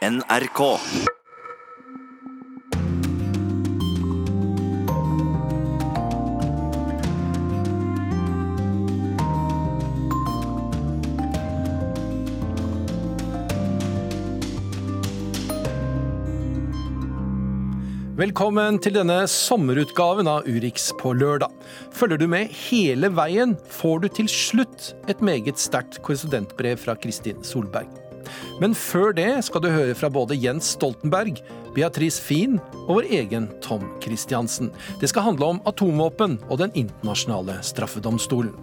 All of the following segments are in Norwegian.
NRK. Velkommen til denne sommerutgaven av Urix på lørdag. Følger du med hele veien, får du til slutt et meget sterkt korrespondentbrev fra Kristin Solberg. Men før det skal du høre fra både Jens Stoltenberg, Beatrice Fien og vår egen Tom Christiansen. Det skal handle om atomvåpen og Den internasjonale straffedomstolen.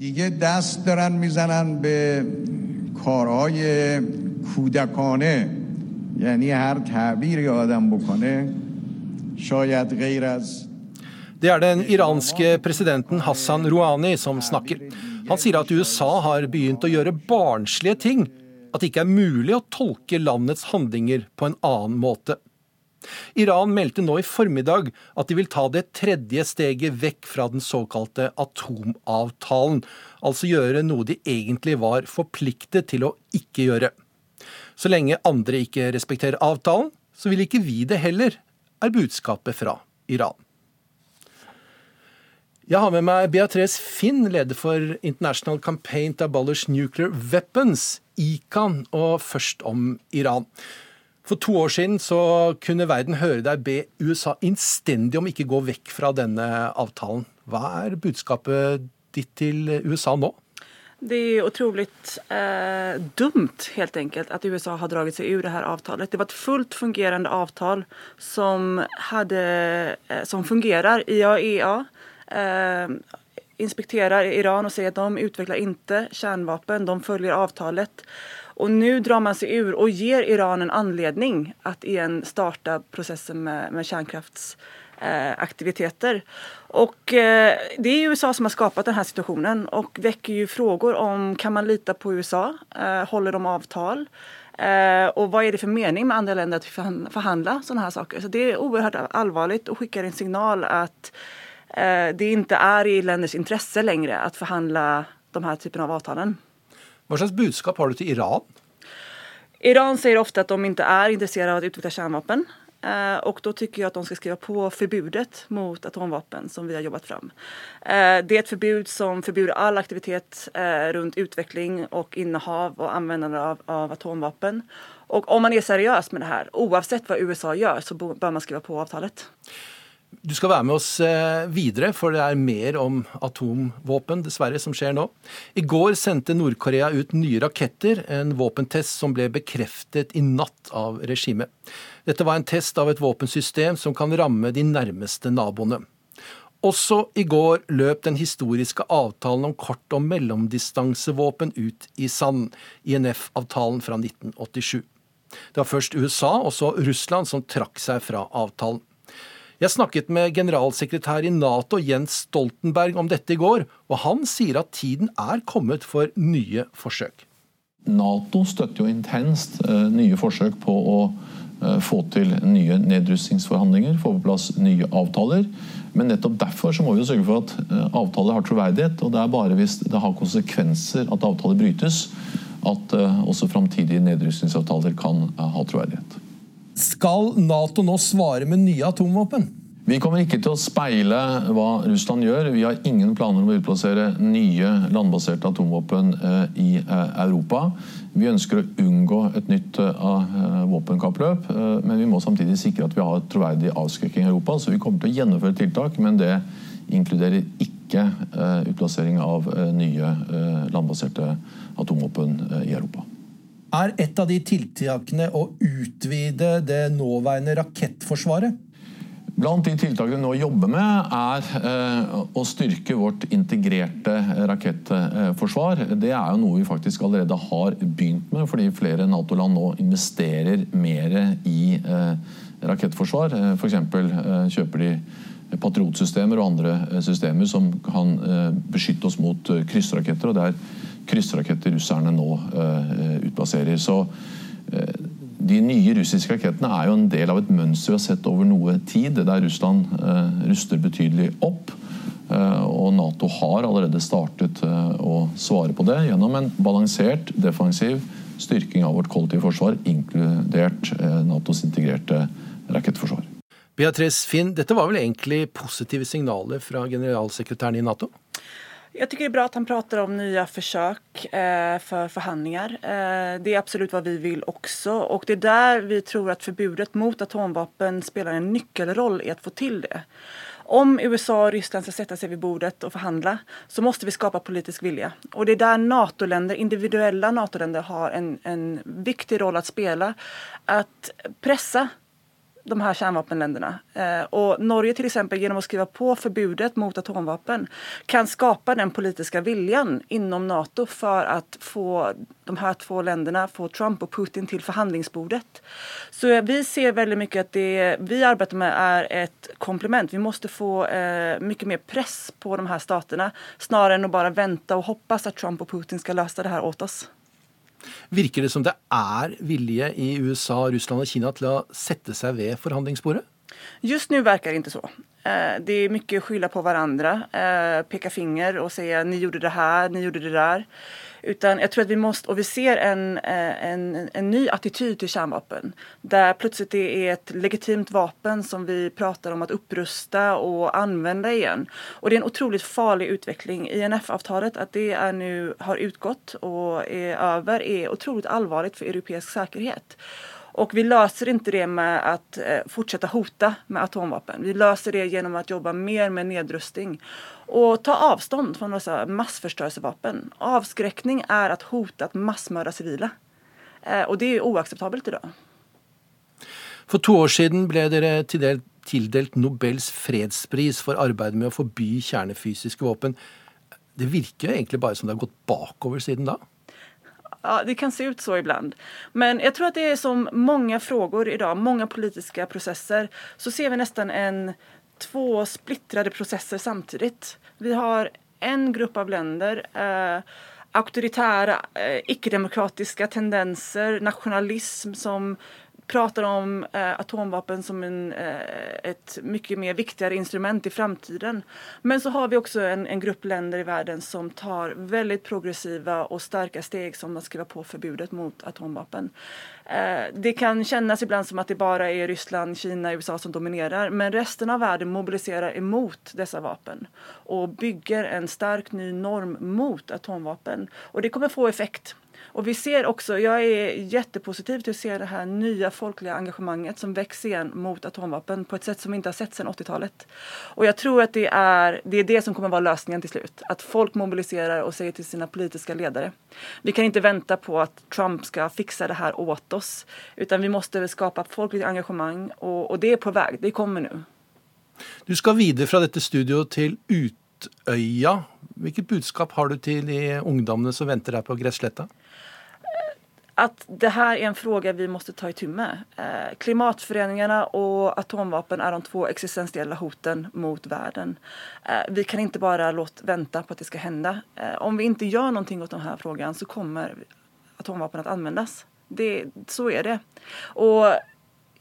دیگه دست دارن میزنن به کارهای کودکانه یعنی هر تعبیری آدم بکنه شاید غیر از Det er den iranske presidenten Hassan Rouhani som snakker. Han sier at USA har begynt å gjøre barnslige ting. At det ikke er mulig å tolke landets handlinger på en annen måte. Iran meldte nå i formiddag at de vil ta det tredje steget vekk fra den såkalte atomavtalen. Altså gjøre noe de egentlig var forpliktet til å ikke gjøre. Så lenge andre ikke respekterer avtalen, så vil ikke vi det heller, er budskapet fra Iran. Jeg har med meg Beatrice Finn, leder for International Campaign to Abolish Nuclear Weapons, ICAN, og først om Iran. For to år siden så kunne verden høre deg be USA innstendig om ikke gå vekk fra denne avtalen. Hva er budskapet ditt til USA nå? Det er utrolig eh, dumt helt enkelt at USA har dragit seg ur det her avtalet. Det var et fullt fungerende avtal som, hade, eh, som fungerer. IAEA inspekterar Iran och säger att de utvecklar inte kärnvapen, de följer avtalet. Och nu drar man sig ur och ger Iran en anledning att igen starta processen med, med kärnkrafts Eh, Och eh, det är USA som har skapat den här situationen och väcker ju frågor om kan man lita på USA? Eh, håller de avtal? Eh, och vad är det för mening med andra länder att förhandla sådana här saker? Så det är oerhört allvarligt och skickar en signal att det ikke er i länders intresse längre att förhandla de här typen av avtalen. Vad slags budskap har du til Iran? Iran sier ofte at de ikke er intresserade av å utvikle kärnvapen. Og da då tycker at att de skal skrive på forbudet mot atomvapen som vi har jobbet fram. Eh, det er et forbud som forbyr all aktivitet rundt utvikling og innehav og anvendelse av, av atomvapen. Og om man er seriøs med det her, oavsett hva USA gjør, så bør man skrive på avtalet. Du skal være med oss videre, for det er mer om atomvåpen dessverre som skjer nå. I går sendte Nord-Korea ut nye raketter, en våpentest som ble bekreftet i natt av regimet. Dette var en test av et våpensystem som kan ramme de nærmeste naboene. Også i går løp den historiske avtalen om kort- og mellomdistansevåpen ut i sand, INF-avtalen fra 1987. Det var først USA og så Russland som trakk seg fra avtalen. Jeg snakket med generalsekretær i Nato Jens Stoltenberg om dette i går, og han sier at tiden er kommet for nye forsøk. Nato støtter jo intenst uh, nye forsøk på å uh, få til nye nedrustningsforhandlinger, få på plass nye avtaler. Men nettopp derfor så må vi sørge for at uh, avtaler har troverdighet. Og det er bare hvis det har konsekvenser at avtaler brytes, at også framtidige nedrustningsavtaler kan ha troverdighet. Skal Nato nå svare med nye atomvåpen? Vi kommer ikke til å speile hva Russland gjør. Vi har ingen planer om å utplassere nye landbaserte atomvåpen eh, i eh, Europa. Vi ønsker å unngå et nytt eh, våpenkappløp, men vi må samtidig sikre at vi har troverdig avskrekking i Europa. Så vi kommer til å gjennomføre tiltak, men det inkluderer ikke utplassering av nye landbaserte atomvåpen i Europa er et av de tiltakene å utvide det nåværende rakettforsvaret? Blant de tiltakene vi nå jobber med, er eh, å styrke vårt integrerte rakettforsvar. Det er jo noe vi faktisk allerede har begynt med, fordi flere Nato-land nå investerer mer i eh, rakettforsvar. F.eks. Eh, kjøper de patriotsystemer og andre systemer som kan beskytte oss mot kryssraketter. og det er kryssraketter russerne nå uh, utplasserer. Så uh, de nye russiske rakettene er jo en del av et mønster vi har sett over noe tid, der Russland uh, ruster betydelig opp. Og Nato har allerede startet å svare på det gjennom en balansert, defensiv styrking av vårt kollektive forsvar, inkludert Natos integrerte rakettforsvar. Beatrice Finn, dette var vel egentlig positive signaler fra generalsekretæren i Nato? Jag tycker det är bra att han pratar om nya försök eh, för förhandlingar. Eh, det är absolut vad vi vill också. Och det är där vi tror att förbudet mot atomvapen spelar en nyckelroll i att få till det. Om USA och Ryssland ska sätta sig vid bordet och förhandla så måste vi skapa politisk vilja. Och det är där NATO-länder, individuella NATO-länder har en, en viktig roll att spela. Att pressa de här kärnvapenländerna. Eh, och Norge till exempel genom att skriva på förbudet mot atomvapen kan skapa den politiska viljan inom Nato för att få de här två länderna, få Trump och Putin till förhandlingsbordet. Så vi ser väldigt mycket att det vi arbetar med är ett komplement. Vi måste få eh, mycket mer press på de här staterna snarare än att bara vänta och hoppas att Trump och Putin ska lösa det här åt oss. Virker det som det er vilje i USA, Russland og Kina til å sette seg ved forhandlingsbordet? Just nu verkar det inte så. Eh, det är mycket skylla på varandra, eh, peka finger och säga ni gjorde det här, ni gjorde det där. Utan jag tror att vi måste, och vi ser en, eh, en, en ny attityd till kärnvapen. Där plötsligt det är ett legitimt vapen som vi pratar om att upprusta och använda igen. Och det är en otroligt farlig utveckling. INF-avtalet, att det är har utgått och är över, är otroligt allvarligt för europeisk säkerhet. Och vi löser inte det med att fortsette fortsätta hota med atomvapen. Vi löser det genom att jobba mer med nedrustning och ta avstånd från dessa massförstörelsevapen. Avskräckning är att hota att massmörda civila. Eh, och det är oacceptabelt idag. For to år siden ble dere tildelt Nobels fredspris for arbeidet med å forby kjernefysiske våpen. Det virker jo egentlig bare som det har gått bakover siden da? Ja, det kan se ut så ibland. Men jeg tror at det er som mange frågor dag, mange politiske prosesser, så ser vi nesten en två splittrade processer samtidigt. Vi har en grupp av länder eh, auktoritära, eh, icke-demokratiska tendenser, nationalism som pratar om eh, atomvapen som en, eh, ett mycket mer viktigare instrument i framtiden. Men så har vi också en, en, grupp länder i världen som tar väldigt progressiva och starka steg som att skriva på förbudet mot atomvapen. Eh, det kan kännas ibland som att det bara är Ryssland, Kina, USA som dominerar men resten av världen mobiliserar emot dessa vapen och bygger en stark ny norm mot atomvapen. Och det kommer få effekt. Och vi ser också, jag är jättepositiv till att se det här nya folkliga engagemanget som växer igen mot atomvapen på ett sätt som vi inte har sett sedan 80-talet. Och jag tror att det är, det är det som kommer vara lösningen till slut. Att folk mobiliserar och säger till sina politiska ledare. Vi kan inte vänta på att Trump ska fixa det här åt oss. Utan vi måste skapa folkligt engagemang och, och det är på väg, det kommer nu. Du skal videre fra dette studioet til Utøya. Hvilket budskap har du til de ungdommene som venter deg på gressletta? Att det här är en fråga vi måste ta itu med. Eh, klimatförändringarna och atomvapen är de två existentiella hoten mot världen. Eh, vi kan inte bara låte vänta på att det ska hända. Eh, om vi inte gör någonting åt den här så kommer atomvapen att användas. Det, så är det. Och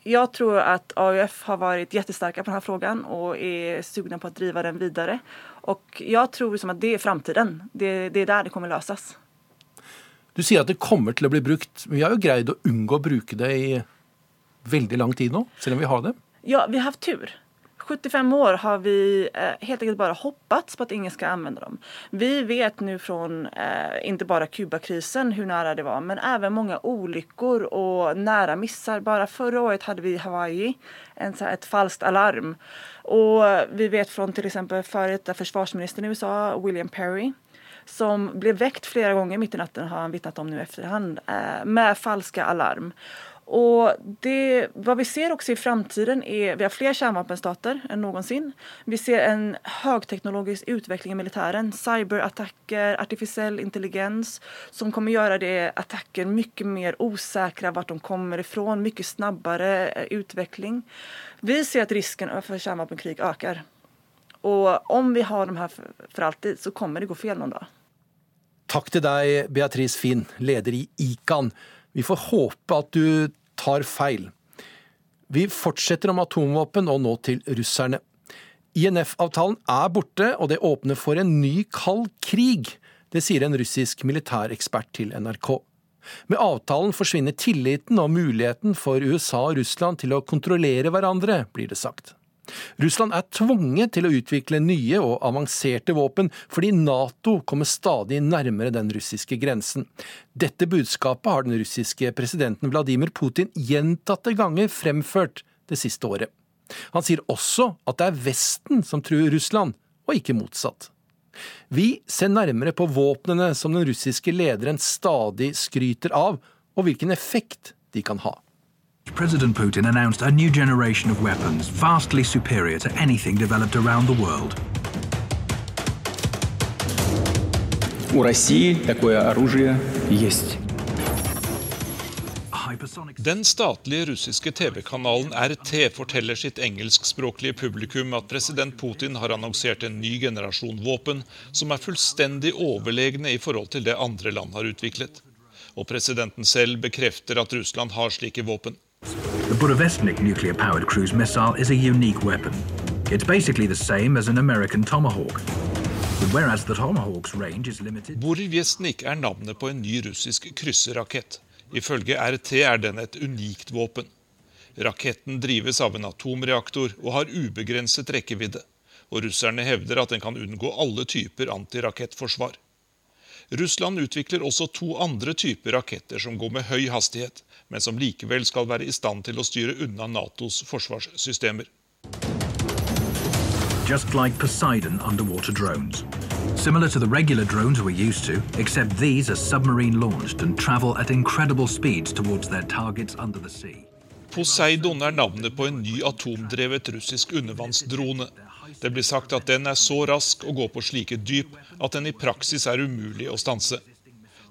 jag tror att AUF har varit jättestarka på den här frågan och är sugna på att driva den vidare. Och jag tror liksom att det är framtiden. Det, det är där det kommer lösas. Du sier at det kommer til å bli brukt, men vi har jo greid å unngå å bruke det i veldig lang tid nå, selv om vi har det. Ja, vi har haft tur. 75 år har vi eh, helt enkelt bare hoppats på at ingen skal använda dem. Vi vet nu från, eh, inte bara Kubakrisen hur nära det var, men även många olyckor och nära missar. Bara förra året hade vi i Hawaii en, så falskt alarm. Och vi vet från till exempel före detta försvarsministern i USA, William Perry, som blev väckt flera gånger mitt i natten har han vittnat om nu efterhand eh, med falska alarm. Och det, vad vi ser också i framtiden är, vi har fler kärnvapenstater än någonsin. Vi ser en högteknologisk utveckling i militären, cyberattacker, artificiell intelligens som kommer göra det attacker mycket mer osäkra vart de kommer ifrån, mycket snabbare eh, utveckling. Vi ser att risken för kärnvapenkrig ökar. Och om vi har de her för alltid så kommer det gå fel noen dag. Takk til deg, Beatrice Finn, leder i ICAN. Vi får håpe at du tar feil. Vi fortsetter om atomvåpen, og nå til russerne. INF-avtalen er borte, og det åpner for en ny kald krig. Det sier en russisk militærekspert til NRK. Med avtalen forsvinner tilliten og muligheten for USA og Russland til å kontrollere hverandre, blir det sagt. Russland er tvunget til å utvikle nye og avanserte våpen fordi Nato kommer stadig nærmere den russiske grensen. Dette budskapet har den russiske presidenten Vladimir Putin gjentatte ganger fremført det siste året. Han sier også at det er Vesten som truer Russland, og ikke motsatt. Vi ser nærmere på våpnene som den russiske lederen stadig skryter av, og hvilken effekt de kan ha. President Putin announced a new generation of weapons vastly superior to anything developed around the world. У России такое оружие есть. Den statlige russiske TV-kanalen RT forteller sitt engelskspråklige publikum at president Putin har annonsert en ny generasjon våpen som er fullstendig overlegne i forhold til det andre land har utviklet. Og presidenten selv bekrefter at Russland har slike våpen. The Budovestnik nuclear-powered cruise missile is a unique weapon. It's basically the same as an American Tomahawk. Borivjesnik er navnet på en ny russisk krysserrakett. Ifølge RT er den et unikt våpen. Raketten drives av en atomreaktor og har ubegrenset rekkevidde. Og russerne hevder at den kan unngå alle typer antirakettforsvar. Russland utvikler også to andre typer raketter som går med høy hastighet, men som likevel skal være i stand til å styre unna Natos forsvarssystemer. Just like Poseidon underwater drones. Similar to the regular drones we're used to, except these are submarine launched and travel at incredible speeds towards their targets under the sea. Poseidon er navnet på en ny atomdrevet russisk undervannsdrone. Det blir sagt at den er så rask og går på slike dyp at den i praksis er umulig å stanse.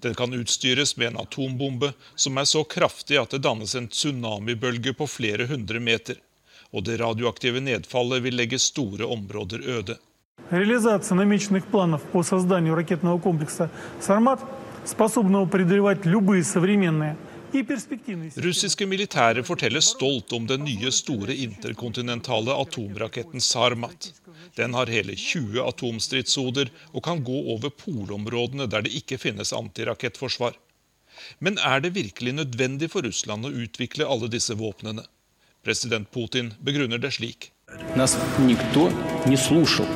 Den kan utstyres med en atombombe som er så kraftig at det dannes en tsunamibølge på flere hundre meter. Og det radioaktive nedfallet vil legge store områder øde. Реализация намеченных планов по созданию ракетного комплекса «Сармат», способного преодолевать любые современные Russiske militære forteller stolt om den nye store interkontinentale atomraketten Sarmat. Den har hele 20 atomstridshoder og kan gå over polområdene der det ikke finnes antirakettforsvar. Men er det virkelig nødvendig for Russland å utvikle alle disse våpnene? President Putin begrunner det slik. Нас никто не слушал.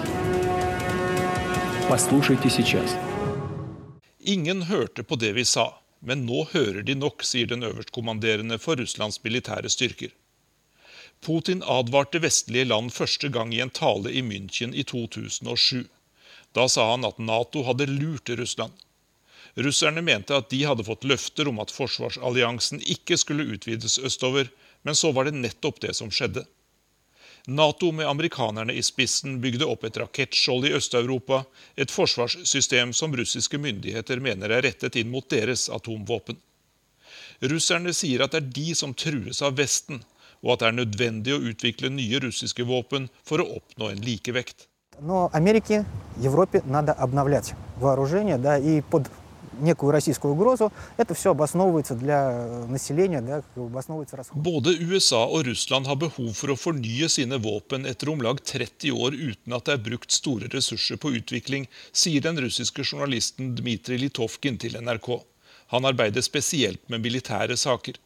Послушайте сейчас. Ingen hørte på det vi sa, men nå hører de nok, sier den øverstkommanderende for Russlands militære styrker. Putin advarte vestlige land første gang i en tale i München i 2007. Da sa han at Nato hadde lurt Russland. Russerne mente at de hadde fått løfter om at forsvarsalliansen ikke skulle utvides østover, men så var det nettopp det som skjedde. Nato med amerikanerne i spissen bygde opp et rakettskjold i Øst-Europa, et forsvarssystem som russiske myndigheter mener er rettet inn mot deres atomvåpen. Russerne sier at det er de som trues av Vesten, og at det er nødvendig å utvikle nye russiske våpen for å oppnå en likevekt. Но Америке, Европе надо обновлять вооружение, да, и под некую российскую угрозу, это все обосновывается для населения, да, обосновывается расход. Både USA og Russland har behov for å fornye sine våpen etter om lag 30 år uten at det er brukt store ressurser på utvikling, sier den russiske journalisten Dmitrij Litovkin til NRK. Han arbeider spesielt med militære saker.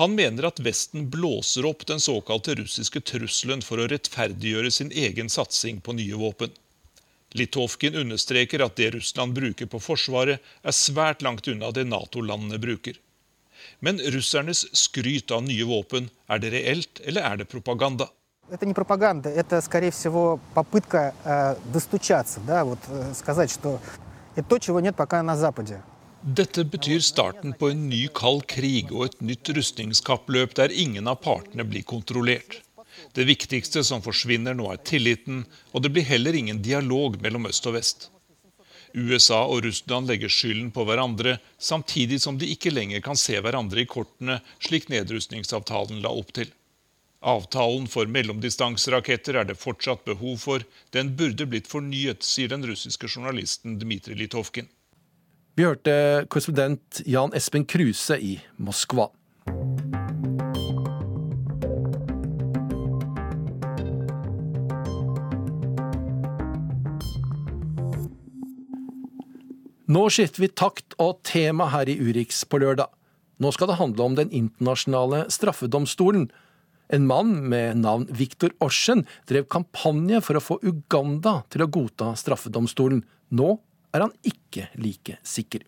Han mener at Vesten blåser opp den såkalte russiske trusselen for å rettferdiggjøre sin egen satsing på nye våpen. Litovkin understreker at det Russland bruker på Forsvaret, er svært langt unna det Nato-landene bruker. Men russernes skryt av nye våpen, er det reelt eller er det propaganda? Это не пропаганда, это, скорее всего, попытка э, достучаться, да, вот э, сказать, что это то, чего нет пока на Западе. Dette betyr starten på en ny kald krig og et nytt rustningskappløp der ingen av partene blir kontrollert. Det viktigste som forsvinner nå, er tilliten, og det blir heller ingen dialog mellom øst og vest. USA og Russland legger skylden på hverandre, samtidig som de ikke lenger kan se hverandre i kortene, slik nedrustningsavtalen la opp til. Avtalen for mellomdistanseraketter er det fortsatt behov for. Den burde blitt fornyet, sier den russiske journalisten Dmitrij Litovkin. Vi hørte korrespondent Jan Espen Kruse i Moskva. Nå skifter vi takt og tema her i Urix på lørdag. Nå skal det handle om Den internasjonale straffedomstolen. En mann med navn Viktor Orsen drev kampanje for å få Uganda til å godta straffedomstolen. Nå er han ikke like sikker.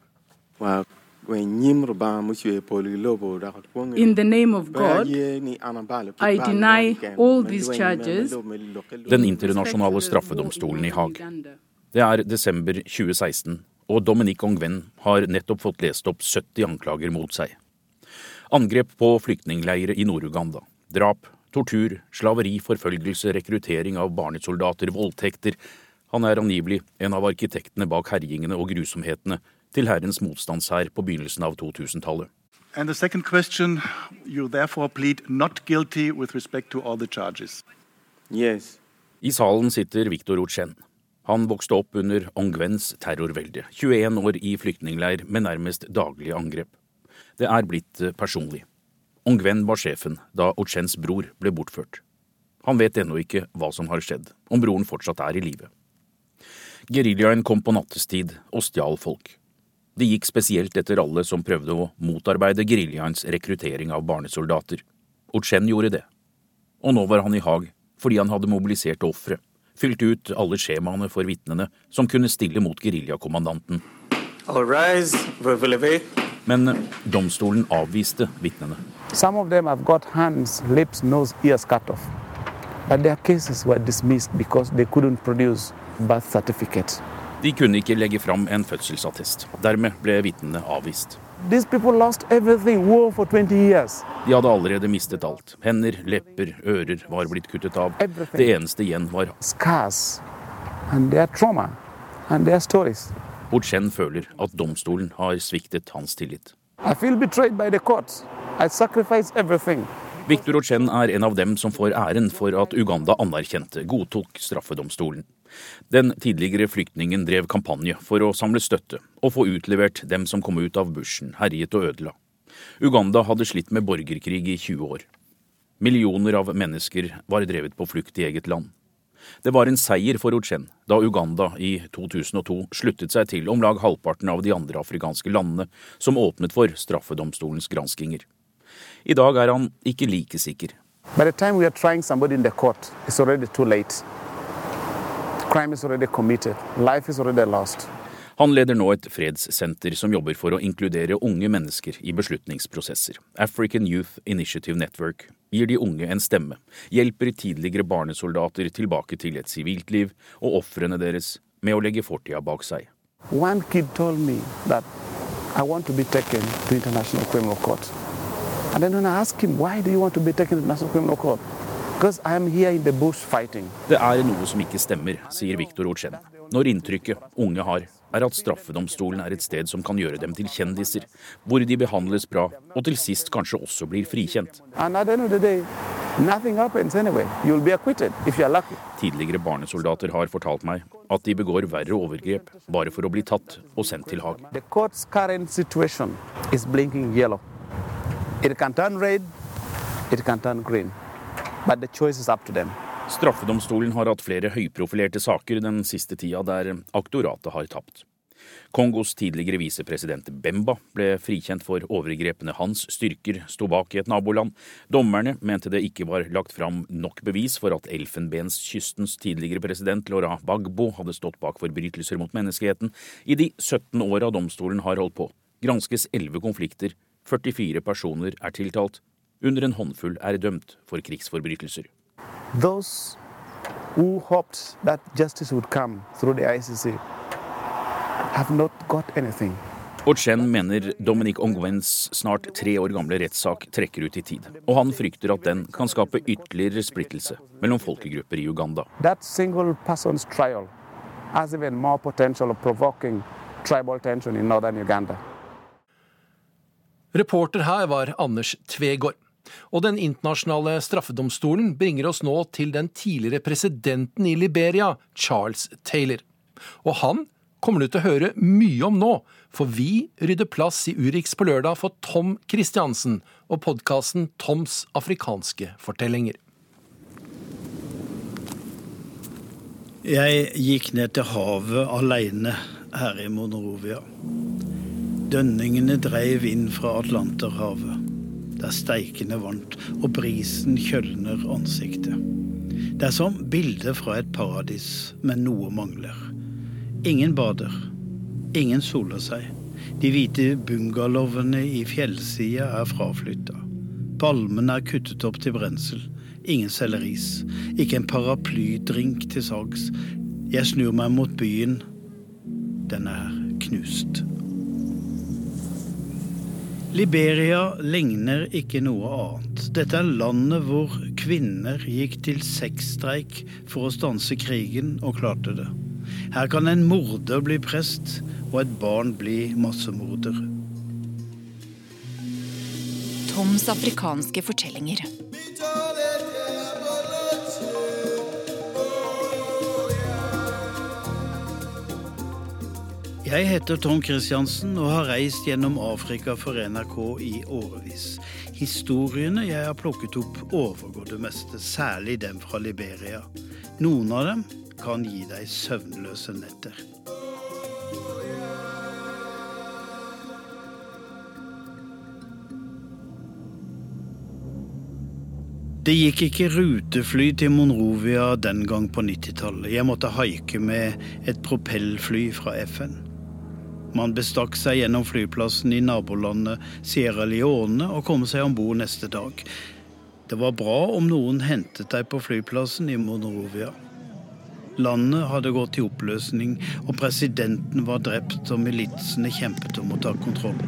In the name of God, I deny all these charges. Den internasjonale straffedomstolen i Haag. Det er desember 2016, og Dominique Ongven har nettopp fått lest opp 70 anklager mot seg. Angrep på flyktningleirer i Nord-Uganda. Drap, tortur, slaveri, forfølgelse, rekruttering av barnesoldater, voldtekter. Han er angivelig en av arkitektene bak herjingene og grusomhetene til Herrens motstandshær på begynnelsen av 2000-tallet. And the second question, you therefore plead not guilty with respect to all the charges. Yes. I salen sitter Viktor Ochen. Han vokste opp under Ongwens terrorvelde. 21 år i flyktningleir med nærmest daglige angrep. Det er blitt eh, personlig. Ongwen var sjefen da Ochens bror ble bortført. Han vet ennå ikke hva som har skjedd, om broren fortsatt er i live. Geriljaen kom på nattestid og stjal folk. Det gikk spesielt etter alle som prøvde å motarbeide geriljaens rekruttering av barnesoldater. Ochen gjorde det. Og nå var han i Haag fordi han hadde mobilisert ofre, fylt ut alle skjemaene for vitnene som kunne stille mot geriljakommandanten. Men domstolen avviste vitnene. Some of them have got hands, lips, nose, ears cut off. But their cases were dismissed because they couldn't produce birth certificates. De kunne ikke legge fram en fødselsattest. Dermed ble vitnene avvist. De hadde allerede mistet alt. Hender, lepper, ører var blitt kuttet av. Det eneste igjen var Borchen føler at domstolen har sviktet hans tillit. Victor Ochen er en av dem som får æren for at Uganda anerkjente, godtok straffedomstolen. Den tidligere flyktningen drev kampanje for å samle støtte og få utlevert dem som kom ut av bushen, herjet og ødela. Uganda hadde slitt med borgerkrig i 20 år. Millioner av mennesker var drevet på flukt i eget land. Det var en seier for Ochen da Uganda i 2002 sluttet seg til om lag halvparten av de andre afrikanske landene som åpnet for straffedomstolens granskinger. I dag er han ikke like sikker. By the time we are trying somebody in the court, it's already too late. Crime is already committed. Life is already lost. Han leder nå et fredssenter som jobber for å inkludere unge mennesker i beslutningsprosesser. African Youth Initiative Network gir de unge en stemme, hjelper tidligere barnesoldater tilbake til et sivilt liv og ofrene deres med å legge fortida bak seg. One kid told me that I want to be taken to International Criminal Court. And then when I asked him, why do you want to be taken to International Criminal Court? Det er noe som ikke stemmer, sier Viktor Otsjen. Når inntrykket unge har, er at straffedomstolen er et sted som kan gjøre dem til kjendiser, hvor de behandles bra og til sist kanskje også blir frikjent. Tidligere barnesoldater har fortalt meg at de begår verre overgrep bare for å bli tatt og sendt til Haag. It can turn red, it can turn green. But. Straffedomstolen har hatt flere høyprofilerte saker den siste tida der aktoratet har tapt. Kongos tidligere visepresident Bemba ble frikjent for overgrepene hans styrker sto bak i et naboland. Dommerne mente det ikke var lagt fram nok bevis for at Elfenbenskystens tidligere president Laura Bagbo hadde stått bak forbrytelser mot menneskeheten. I de 17 åra domstolen har holdt på, granskes 11 konflikter, 44 personer er tiltalt, under en håndfull er dømt for krigsforbrytelser. Those who hoped that justice would come through the ICC have not got anything. Ochen mener Dominic Ongwens snart tre år gamle rettssak trekker ut i tid, og han frykter at den kan skape ytterligere splittelse mellom folkegrupper i Uganda. That single person's trial has even more potential of provoking tribal tension in northern Uganda. Reporter her var Anders Tvegård. Og Den internasjonale straffedomstolen bringer oss nå til den tidligere presidenten i Liberia, Charles Taylor. Og han kommer du til å høre mye om nå, for vi rydder plass i Urix på lørdag for Tom Christiansen og podkasten Toms afrikanske fortellinger. Jeg gikk ned til havet aleine her i Monrovia. Dønningene dreiv inn fra Atlanterhavet. Det er steikende varmt, og brisen kjølner ansiktet. Det er som bildet fra et paradis, men noe mangler. Ingen bader. Ingen soler seg. De hvite bungalowene i fjellsida er fraflytta. Palmene er kuttet opp til brensel. Ingen selger ris. Ikke en paraplydrink til salgs. Jeg snur meg mot byen. Den er knust. Liberia ligner ikke noe annet. Dette er landet hvor kvinner gikk til sexstreik for å stanse krigen, og klarte det. Her kan en morder bli prest, og et barn bli massemorder. Toms afrikanske fortellinger. Jeg heter Tom Christiansen og har reist gjennom Afrika for NRK i årevis. Historiene jeg har plukket opp, overgår det meste, særlig dem fra Liberia. Noen av dem kan gi deg søvnløse netter. Det gikk ikke rutefly til Monrovia den gang på 90-tallet. Jeg måtte haike med et propellfly fra FN. Man bestakk seg gjennom flyplassen i nabolandet Sierra Leone og kom seg om bord neste dag. Det var bra om noen hentet deg på flyplassen i Monrovia. Landet hadde gått i oppløsning, og presidenten var drept, og militsene kjempet om å ta kontroll.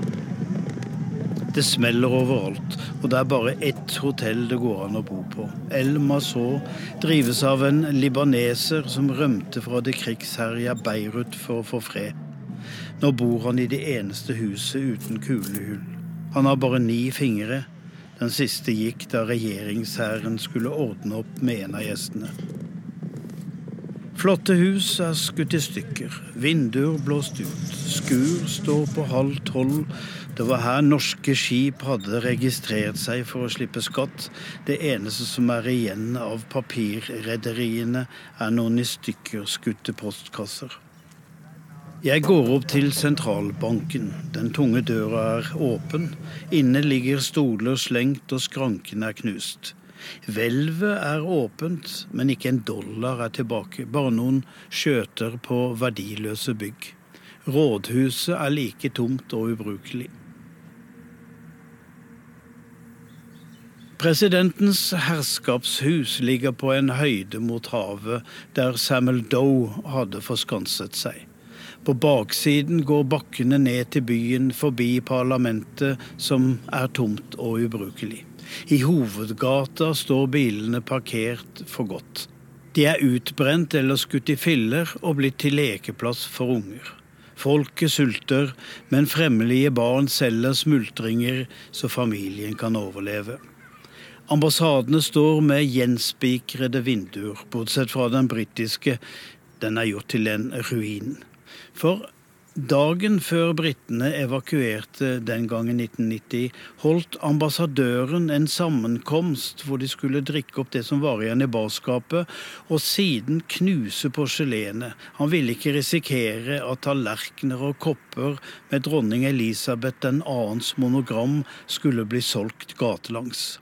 Det smeller overalt, og det er bare ett hotell det går an å bo på. El Mazor drives av en libaneser som rømte fra det krigsherja Beirut for å få fred. Nå bor han i det eneste huset uten kulehull. Han har bare ni fingre. Den siste gikk da regjeringshæren skulle ordne opp med en av gjestene. Flotte hus er skutt i stykker, vinduer blåst ut, skur står på halv tolv. Det var her norske skip hadde registrert seg for å slippe skatt. Det eneste som er igjen av papirrederiene, er noen i stykker skutte postkasser. Jeg går opp til sentralbanken. Den tunge døra er åpen. Inne ligger stoler slengt, og skranken er knust. Hvelvet er åpent, men ikke en dollar er tilbake. Bare noen skjøter på verdiløse bygg. Rådhuset er like tomt og ubrukelig. Presidentens herskapshus ligger på en høyde mot havet, der Samuel Doe hadde forskanset seg. På baksiden går bakkene ned til byen forbi parlamentet, som er tomt og ubrukelig. I hovedgata står bilene parkert for godt. De er utbrent eller skutt i filler og blitt til lekeplass for unger. Folket sulter, men fremmelige barn selger smultringer så familien kan overleve. Ambassadene står med gjenspikrede vinduer, bortsett fra den britiske. Den er gjort til en ruin. For dagen før britene evakuerte den gangen 1990, holdt ambassadøren en sammenkomst hvor de skulle drikke opp det som var igjen i barskapet, og siden knuse porselenet. Han ville ikke risikere at tallerkener og kopper med dronning Elisabeth den annens monogram skulle bli solgt gatelangs.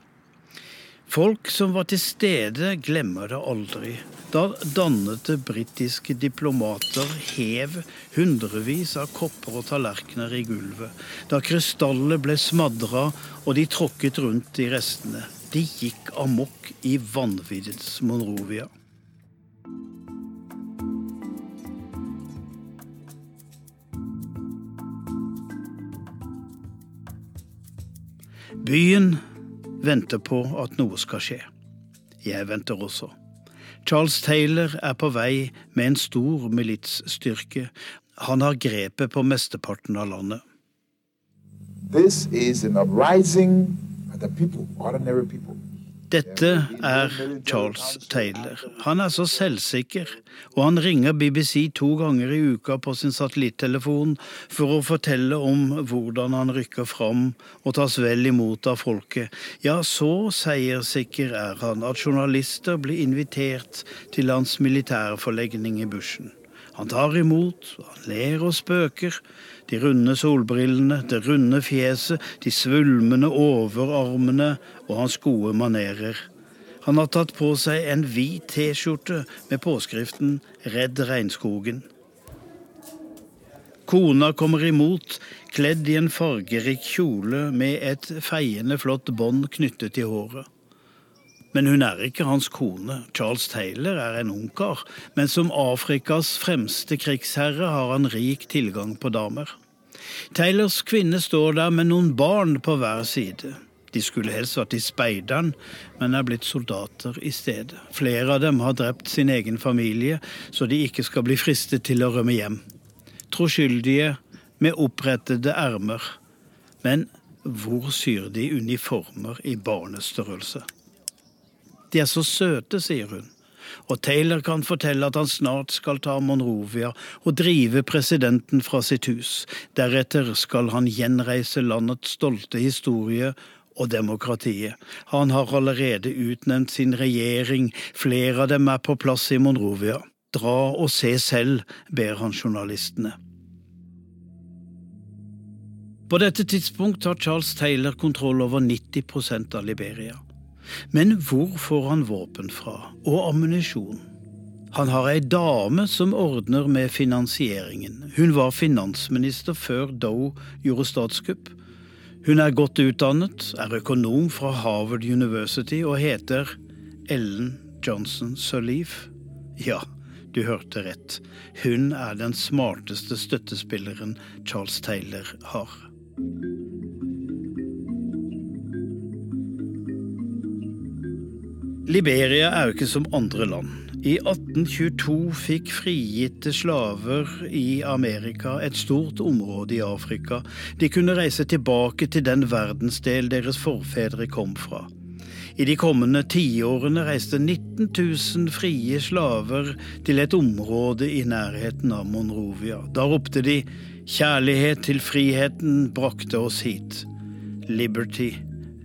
Folk som var til stede, glemmer det aldri. Da dannete britiske diplomater hev hundrevis av kopper og tallerkener i gulvet. Da krystallet ble smadra og de tråkket rundt i restene. De gikk amok i vanviddets Monrovia. Byen venter på at noe skal skje. Jeg venter også. Charles Taylor er på vei med en stor militsstyrke. Han har grepet på mesteparten av landet. This is an uprising of the people, ordinary people. Dette er Charles Taylor. Han er så selvsikker, og han ringer BBC to ganger i uka på sin satellittelefon for å fortelle om hvordan han rykker fram og tas vel imot av folket. Ja, så seierssikker er han at journalister blir invitert til hans militærforlegning i bushen. Han tar imot, han ler og spøker. De runde solbrillene, det runde fjeset, de svulmende overarmene og hans gode manerer. Han har tatt på seg en hvit T-skjorte med påskriften 'Redd regnskogen'. Kona kommer imot, kledd i en fargerik kjole med et feiende flott bånd knyttet til håret. Men hun er ikke hans kone. Charles Taylor er en ungkar, men som Afrikas fremste krigsherre har han rik tilgang på damer. Taylors kvinne står der med noen barn på hver side. De skulle helst vært i speideren, men er blitt soldater i stedet. Flere av dem har drept sin egen familie, så de ikke skal bli fristet til å rømme hjem. Troskyldige med opprettede ermer. Men hvor syr de uniformer i barnestørrelse? De er så søte, sier hun. Og Taylor kan fortelle at han snart skal ta Monrovia og drive presidenten fra sitt hus. Deretter skal han gjenreise landets stolte historie og demokratiet. Han har allerede utnevnt sin regjering, flere av dem er på plass i Monrovia. Dra og se selv, ber han journalistene. På dette tidspunkt har Charles Taylor kontroll over 90% av Liberia. Men hvor får han våpen fra, og ammunisjon? Han har ei dame som ordner med finansieringen. Hun var finansminister før Doe gjorde statskupp. Hun er godt utdannet, er økonom fra Harvard University og heter Ellen Johnson Sirleaf. Ja, du hørte rett. Hun er den smarteste støttespilleren Charles Taylor har. Liberia er jo ikke som andre land. I 1822 fikk frigitte slaver i Amerika et stort område i Afrika. De kunne reise tilbake til den verdensdel deres forfedre kom fra. I de kommende tiårene reiste 19 000 frie slaver til et område i nærheten av Monrovia. Da ropte de 'Kjærlighet til friheten brakte oss hit'. Liberty,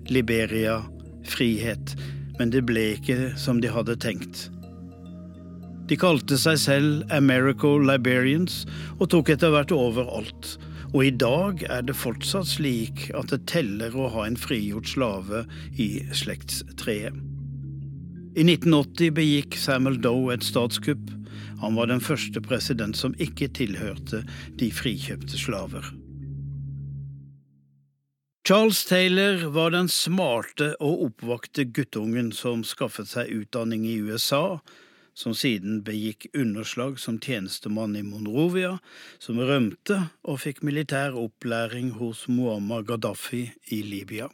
Liberia, frihet men det ble ikke som de hadde tenkt. De kalte seg selv Americo Liberians og tok etter hvert over alt. Og i dag er det fortsatt slik at det teller å ha en frigjort slave i slektstreet. I 1980 begikk Samuel Doe et statskupp. Han var den første president som ikke tilhørte de frikjøpte slaver. Charles Taylor var den smarte og oppvakte guttungen som skaffet seg utdanning i USA, som siden begikk underslag som tjenestemann i Monrovia, som rømte og fikk militær opplæring hos Muammar Gaddafi i Libya.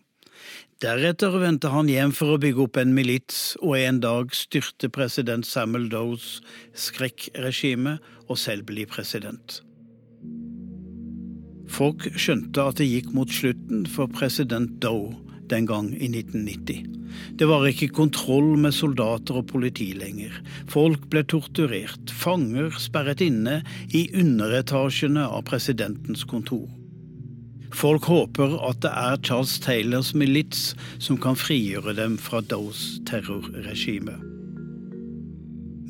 Deretter vendte han hjem for å bygge opp en milits og en dag styrte president Samuel Does skrekkregime og selv bli president. Folk skjønte at det gikk mot slutten for president Doe den gang i 1990. Det var ikke kontroll med soldater og politi lenger. Folk ble torturert, fanger sperret inne i underetasjene av presidentens kontor. Folk håper at det er Charles Taylors milits som kan frigjøre dem fra Does terrorregime.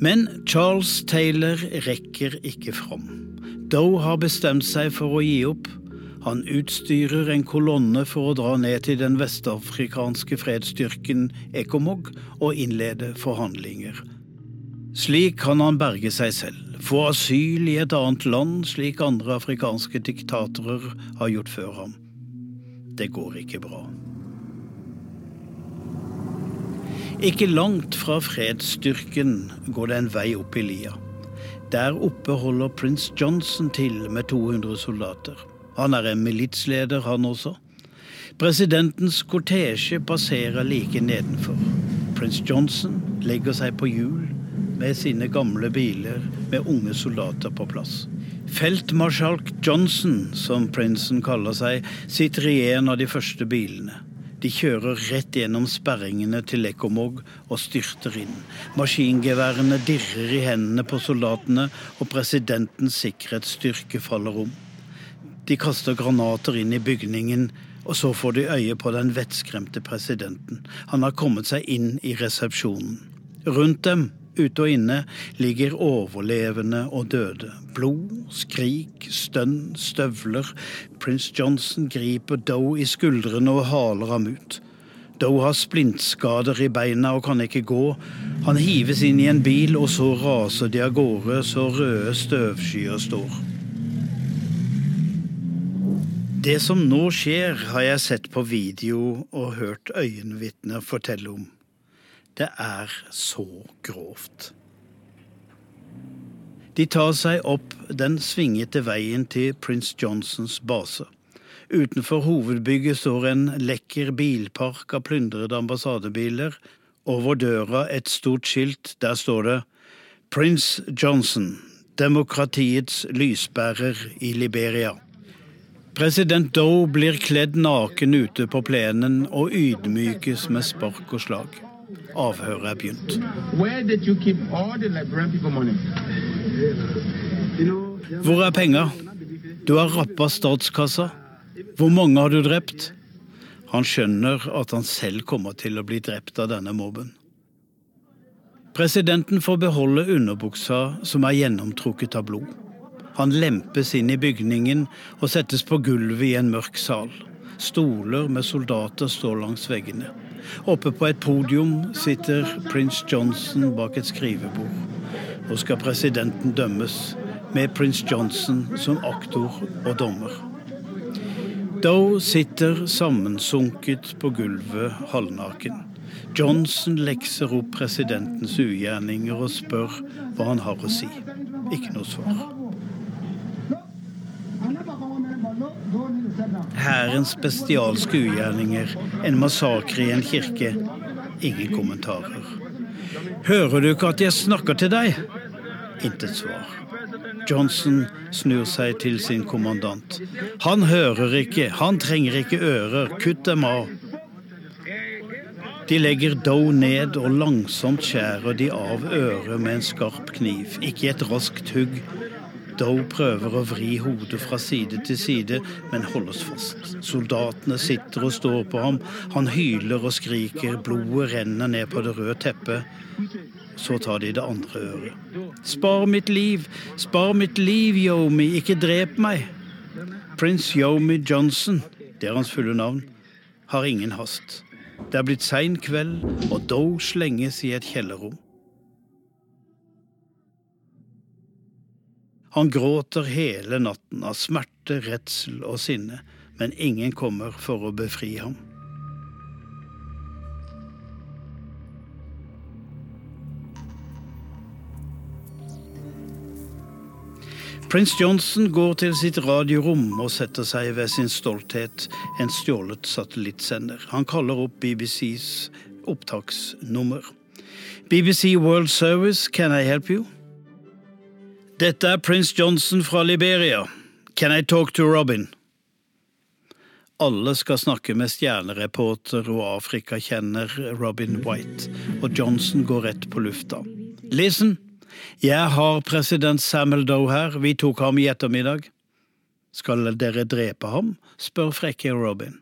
Men Charles Taylor rekker ikke fram. Doe har bestemt seg for å gi opp. Han utstyrer en kolonne for å dra ned til den vestafrikanske fredsstyrken Ekomog og innlede forhandlinger. Slik kan han berge seg selv, få asyl i et annet land slik andre afrikanske diktatorer har gjort før ham. Det går ikke bra. Ikke langt fra fredsstyrken går det en vei opp i lia. Der oppe holder prins Johnson til med 200 soldater. Han er en militsleder, han også. Presidentens kortesje passerer like nedenfor. Prins Johnson legger seg på hjul med sine gamle biler med unge soldater på plass. Feltmarskalk Johnson, som prinsen kaller seg, sitter i en av de første bilene. De kjører rett gjennom sperringene til Lekomog og styrter inn. Maskingeværene dirrer i hendene på soldatene, og presidentens sikkerhetsstyrke faller om. De kaster granater inn i bygningen, og så får de øye på den vettskremte presidenten. Han har kommet seg inn i resepsjonen. Rundt dem Ute og inne ligger overlevende og døde. Blod, skrik, stønn, støvler. Prins Johnson griper Doe i skuldrene og haler ham ut. Doe har splintskader i beina og kan ikke gå. Han hives inn i en bil, og så raser de av gårde så røde støvskyer står. Det som nå skjer, har jeg sett på video og hørt øyenvitner fortelle om. Det er så grovt. De tar seg opp den svingete veien til Prince Johnsons base. Utenfor hovedbygget står en lekker bilpark av plyndrede ambassadebiler. Over døra et stort skilt. Der står det Prince Johnson, demokratiets lysbærer i Liberia. President Doe blir kledd naken ute på plenen og ydmykes med spark og slag. Avhøret er begynt. Hvor er penger? Du har rappa statskassa. Hvor mange har du drept? Han skjønner at han selv kommer til å bli drept av denne mobben. Presidenten får beholde underbuksa som er gjennomtrukket av blod. Han lempes inn i bygningen og settes på gulvet i en mørk sal. Stoler med soldater står langs veggene. Oppe på et podium sitter prins Johnson bak et skrivebord. Nå skal presidenten dømmes, med prins Johnson som aktor og dommer. Doe sitter sammensunket på gulvet halvnaken. Johnson lekser opp presidentens ugjerninger og spør hva han har å si. Ikke noe svar. Hærens spesialske ugjerninger, en massakre i en kirke. Ingen kommentarer. Hører du ikke at jeg snakker til deg? Intet svar. Johnson snur seg til sin kommandant. Han hører ikke, han trenger ikke ører, kutt dem av. De legger Doe ned og langsomt skjærer de av øret med en skarp kniv. Ikke et raskt hugg, Doe prøver å vri hodet fra side til side, men holdes fast. Soldatene sitter og står på ham. Han hyler og skriker. Blodet renner ned på det røde teppet. Så tar de det andre øret. Spar mitt liv! Spar mitt liv, Yomi! Ikke drep meg! Prins Yomi Johnson, det er hans fulle navn, har ingen hast. Det er blitt sein kveld, og Doe slenges i et kjellerrom. Han gråter hele natten av smerte, redsel og sinne, men ingen kommer for å befri ham. Prins Johnson går til sitt radiorom og setter seg ved sin stolthet, en stjålet satellittsender. Han kaller opp BBCs opptaksnummer. BBC World Service, can I help you? Dette er prins Johnson fra Liberia. Can I talk to Robin? Alle skal snakke med stjernereporter og Afrikakjenner Robin White, og Johnson går rett på lufta. Listen, jeg har president Samuel Doe her, vi tok ham i ettermiddag. Skal dere drepe ham? spør frekke Robin.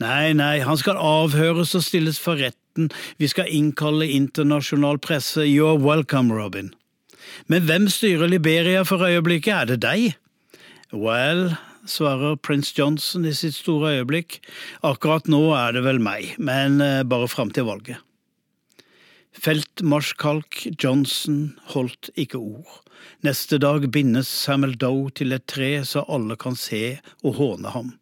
Nei, nei, han skal avhøres og stilles for retten, vi skal innkalle internasjonal presse, you're welcome, Robin. Men hvem styrer Liberia for øyeblikket, er det deg? Well, svarer prins Johnson i sitt store øyeblikk, akkurat nå er det vel meg, men eh, bare fram til valget. Feltmarskalk Johnson holdt ikke ord. Neste dag bindes Samuel Doe til et tre så alle kan se og håne ham.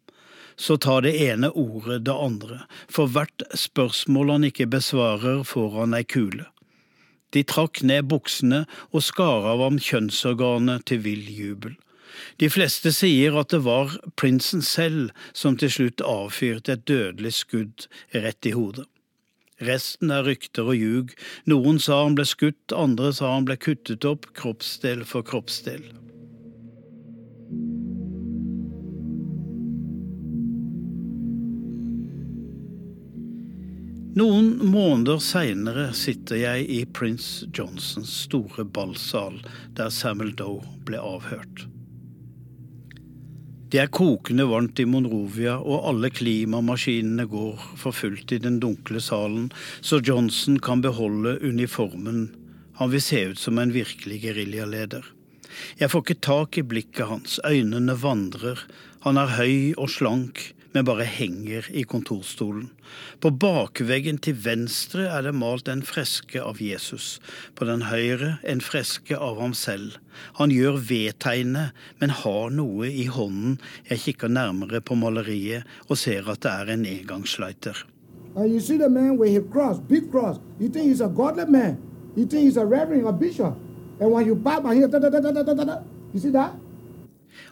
Så tar det ene ordet det andre, for hvert spørsmål han ikke besvarer, får han ei kule. De trakk ned buksene og skar av ham kjønnsorganet til vill jubel. De fleste sier at det var prinsen selv som til slutt avfyrte et dødelig skudd rett i hodet. Resten er rykter og ljug. Noen sa han ble skutt, andre sa han ble kuttet opp kroppsdel for kroppsdel. Noen måneder seinere sitter jeg i prins Johnsons store ballsal, der Samuel Doe ble avhørt. Det er kokende varmt i Monrovia, og alle klimamaskinene går for fullt i den dunkle salen, så Johnson kan beholde uniformen Han vil se ut som en virkelig geriljaleder. Jeg får ikke tak i blikket hans, øynene vandrer, han er høy og slank, men bare henger i kontorstolen. På bakveggen til venstre er det malt en freske av Jesus, på den høyre en freske av ham selv. Han gjør V-tegnet, men har noe i hånden. Jeg kikker nærmere på maleriet og ser at det er en engangslighter. Uh, you see the man with his cross, big cross. You think he's a godly man. You think he's a reverend or bishop. And when you da, da, da, da, da, you see that?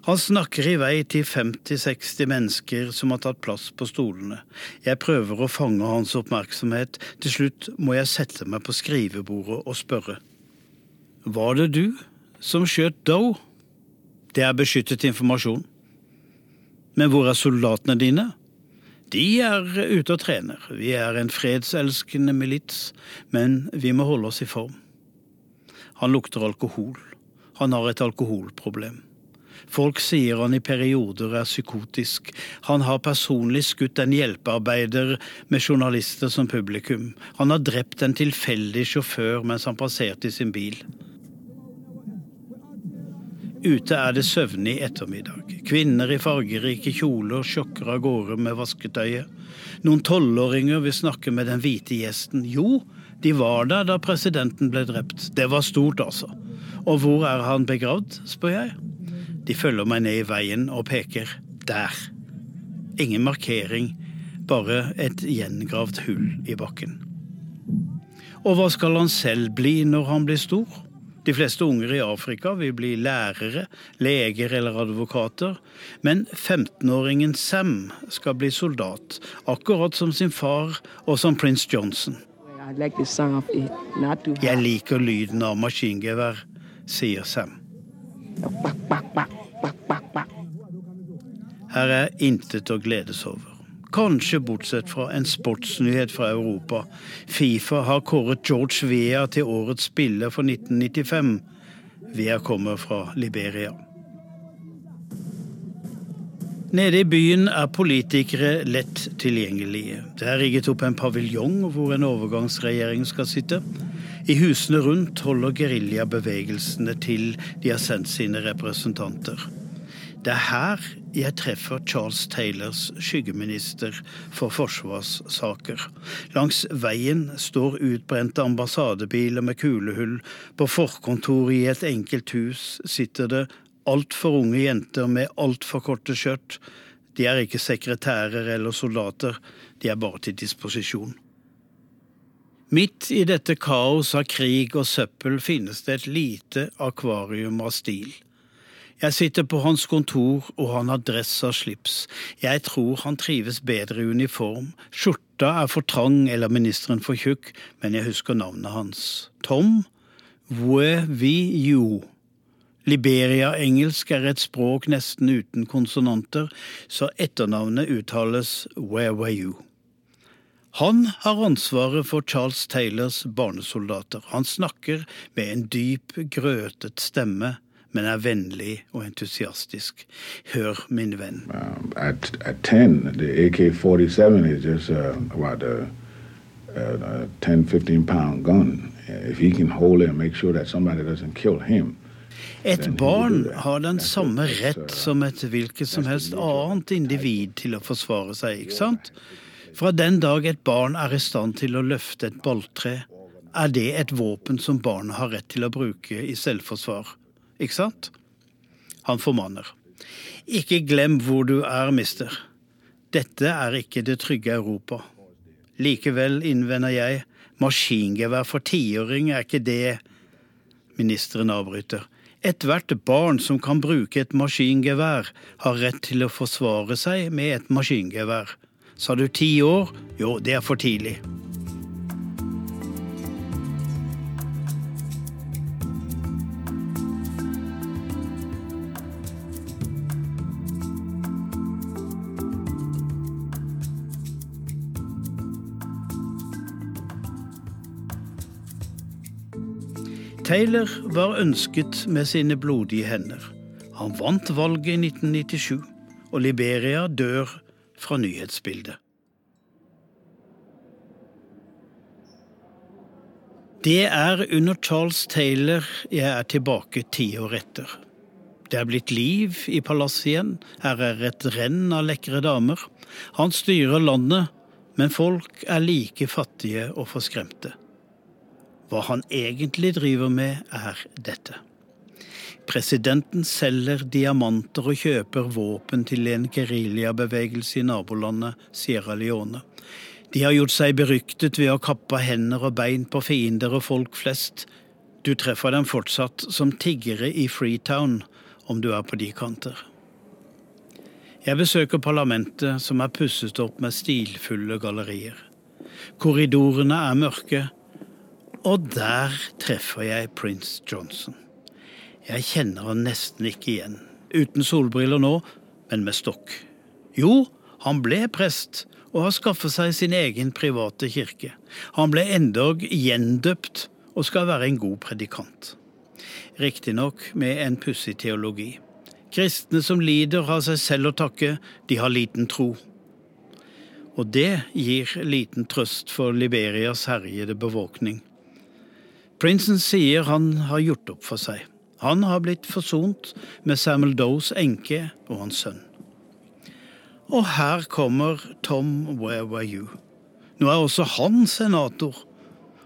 Han snakker i vei til 50-60 mennesker som har tatt plass på stolene. Jeg prøver å fange hans oppmerksomhet. Til slutt må jeg sette meg på skrivebordet og spørre. Var det du som skjøt Doe? Det er beskyttet informasjon. Men hvor er soldatene dine? De er ute og trener. Vi er en fredselskende milits, men vi må holde oss i form. Han lukter alkohol. Han har et alkoholproblem. Folk sier han i perioder er psykotisk. Han har personlig skutt en hjelpearbeider med journalister som publikum. Han har drept en tilfeldig sjåfør mens han passerte i sin bil. Ute er det søvnig ettermiddag. Kvinner i fargerike kjoler sjokker av gårde med vasketøyet. Noen tolvåringer vil snakke med den hvite gjesten. Jo, de var der da presidenten ble drept. Det var stort, altså. Og hvor er han begravd, spør jeg. De følger meg ned i veien og peker der. Ingen markering, bare et gjengravd hull i bakken. Og hva skal han selv bli når han blir stor? De fleste unger i Afrika vil bli lærere, leger eller advokater, men 15-åringen Sam skal bli soldat, akkurat som sin far og som prins Johnson. Jeg liker lyden av maskingevær, sier Sam. Her er intet å gledes over. Kanskje bortsett fra en sportsnyhet fra Europa. Fifa har kåret George Vea til årets spiller for 1995. Vea kommer fra Liberia. Nede i byen er politikere lett tilgjengelige. Det er rigget opp en paviljong hvor en overgangsregjering skal sitte. I husene rundt holder geriljabevegelsene til de har sendt sine representanter. Det er her jeg treffer Charles Taylors skyggeminister for forsvarssaker. Langs veien står utbrente ambassadebiler med kulehull. På forkontoret i et enkelt hus sitter det altfor unge jenter med altfor korte skjørt. De er ikke sekretærer eller soldater, de er bare til disposisjon. Midt i dette kaos av krig og søppel finnes det et lite akvarium av stil. Jeg sitter på hans kontor, og han har dress og slips. Jeg tror han trives bedre i uniform. Skjorta er for trang eller ministeren for tjukk, men jeg husker navnet hans. Tom Wue-Vi-Yu. Liberia-engelsk er et språk nesten uten konsonanter, så etternavnet uttales Where were you? Han har ansvaret for Charles Taylors barnesoldater. Han snakker med en dyp, grøtet stemme, men er vennlig og entusiastisk. Hør, min venn. Um, at, at 10, AK-47 is just uh, about a, a 10-15 pound gun. If he can hold it and make sure that somebody doesn't kill him, et barn har den samme rett som et hvilket som helst annet individ til å forsvare seg, ikke sant? Fra den dag et barn er i stand til å løfte et balltre, er det et våpen som barnet har rett til å bruke i selvforsvar. Ikke sant? Han formaner. Ikke glem hvor du er, mister. Dette er ikke det trygge Europa. Likevel innvender jeg, maskingevær for tiåring er ikke det Ministeren avbryter. Ethvert barn som kan bruke et maskingevær, har rett til å forsvare seg med et maskingevær. Sa du ti år? Jo, det er for tidlig. Taylor var ønsket med sine blodige hender. Han vant valget i 1997, og Liberia dør fra nyhetsbildet. Det er under Charles Taylor jeg er tilbake ti år etter. Det er blitt liv i palasset igjen, her er et renn av lekre damer. Han styrer landet, men folk er like fattige og forskremte. Hva han egentlig driver med, er dette. Presidenten selger diamanter og kjøper våpen til en geriljabevegelse i nabolandet Sierra Leone. De har gjort seg beryktet ved å kappe hender og bein på fiender og folk flest. Du treffer dem fortsatt som tiggere i Freetown, om du er på de kanter. Jeg besøker parlamentet, som er pusset opp med stilfulle gallerier. Korridorene er mørke, og der treffer jeg prins Johnson. Jeg kjenner han nesten ikke igjen. Uten solbriller nå, men med stokk. Jo, han ble prest og har skaffet seg sin egen private kirke. Han ble endog gjendøpt og skal være en god predikant. Riktignok med en pussig teologi. Kristne som lider, har seg selv å takke, de har liten tro. Og det gir liten trøst for Liberias herjede bevåkning. Prinsen sier han har gjort opp for seg. Han har blitt forsont med Samuel Does enke og hans sønn. Og her kommer Tom Where Were You. Nå er også han senator.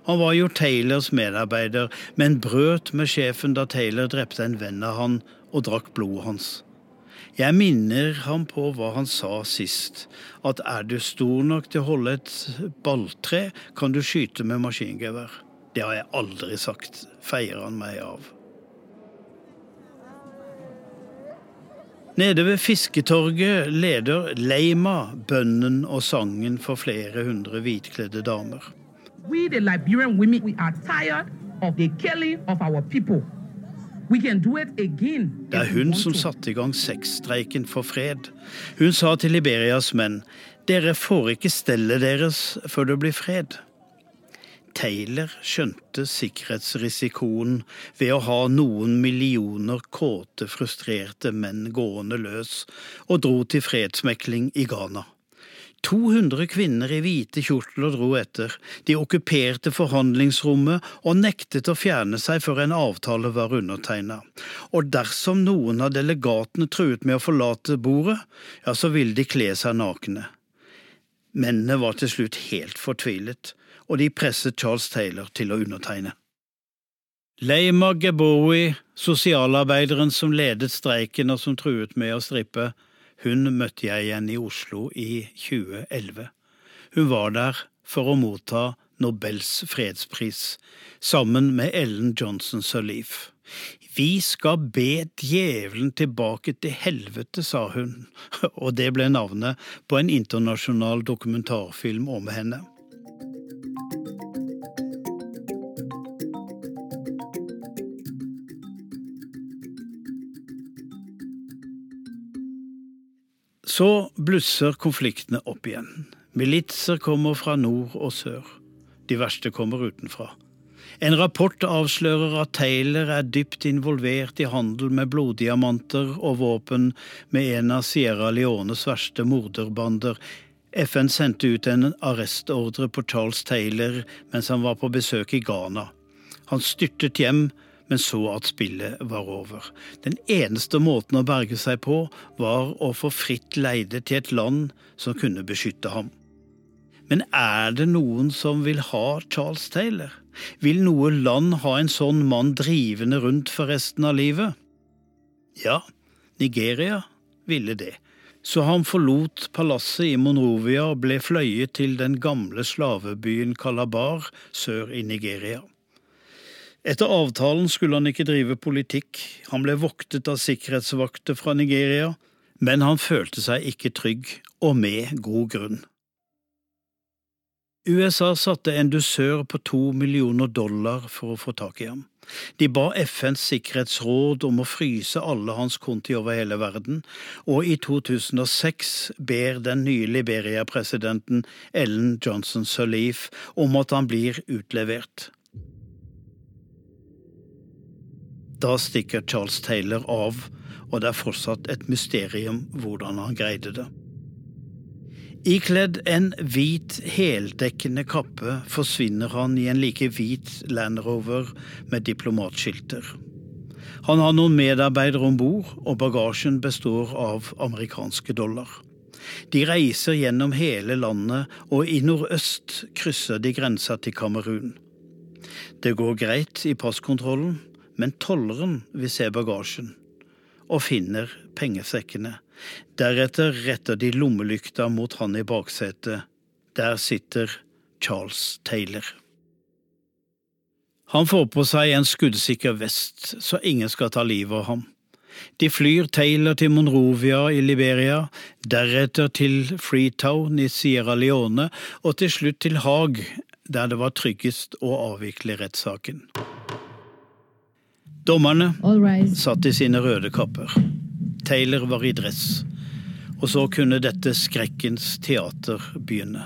Han var jo Taylors medarbeider, men brøt med sjefen da Taylor drepte en venn av han og drakk blodet hans. Jeg minner ham på hva han sa sist, at er du stor nok til å holde et balltre, kan du skyte med maskingevær. Det har jeg aldri sagt, feier han meg av. Nede ved Fisketorget leder Leima bønnen og sangen for flere hundre hvitkledde damer. We, the Liberian women, we are tired of the killing of our people. We can do it again. Det er hun som satte i gang sexstreiken for fred. Hun sa til Liberias menn, dere får ikke stellet deres før det blir fred. Taylor skjønte sikkerhetsrisikoen ved å ha noen millioner kåte, frustrerte menn gående løs, og dro til fredsmekling i Ghana. 200 kvinner i hvite kjortler dro etter, de okkuperte forhandlingsrommet og nektet å fjerne seg før en avtale var undertegna. Og dersom noen av delegatene truet med å forlate bordet, ja, så ville de kle seg nakne. Mennene var til slutt helt fortvilet og de presset Charles Taylor til å undertegne. Leima Gebowi, sosialarbeideren som ledet streiken og som truet med å strippe, hun møtte jeg igjen i Oslo i 2011. Hun var der for å motta Nobels fredspris, sammen med Ellen Johnson Sirleaf. Vi skal be djevelen tilbake til helvete, sa hun, og det ble navnet på en internasjonal dokumentarfilm om henne. Så blusser konfliktene opp igjen. Militser kommer fra nord og sør. De verste kommer utenfra. En rapport avslører at Taylor er dypt involvert i handel med bloddiamanter og våpen med en av Sierra Leones verste morderbander. FN sendte ut en arrestordre på Charles Taylor mens han var på besøk i Ghana. Han styrtet hjem men så at spillet var over. Den eneste måten å berge seg på var å få fritt leide til et land som kunne beskytte ham. Men er det noen som vil ha Charles Taylor? Vil noe land ha en sånn mann drivende rundt for resten av livet? Ja, Nigeria ville det, så han forlot palasset i Monrovia og ble fløyet til den gamle slavebyen Kalabar sør i Nigeria. Etter avtalen skulle han ikke drive politikk, han ble voktet av sikkerhetsvakter fra Nigeria, men han følte seg ikke trygg, og med god grunn. USA satte en dusør på to millioner dollar for å få tak i ham. De ba FNs sikkerhetsråd om å fryse alle hans konti over hele verden, og i 2006 ber den nye Liberia-presidenten Ellen Johnson Sirleaf om at han blir utlevert. Da stikker Charles Taylor av, og det er fortsatt et mysterium hvordan han greide det. Ikledd en hvit, heldekkende kappe forsvinner han i en like hvit Land Rover med diplomatskilter. Han har noen medarbeidere om bord, og bagasjen består av amerikanske dollar. De reiser gjennom hele landet, og i nordøst krysser de grensa til Kamerun. Det går greit i passkontrollen, men tolleren vil se bagasjen, og finner pengesekkene. Deretter retter de lommelykta mot han i baksetet. Der sitter Charles Taylor. Han får på seg en skuddsikker vest, så ingen skal ta livet av ham. De flyr Taylor til Monrovia i Liberia, deretter til Freetown i Sierra Leone og til slutt til Haag, der det var tryggest å avvikle rettssaken. Dommerne satt i sine røde kapper. Taylor var i dress. Og så kunne dette skrekkens teater begynne.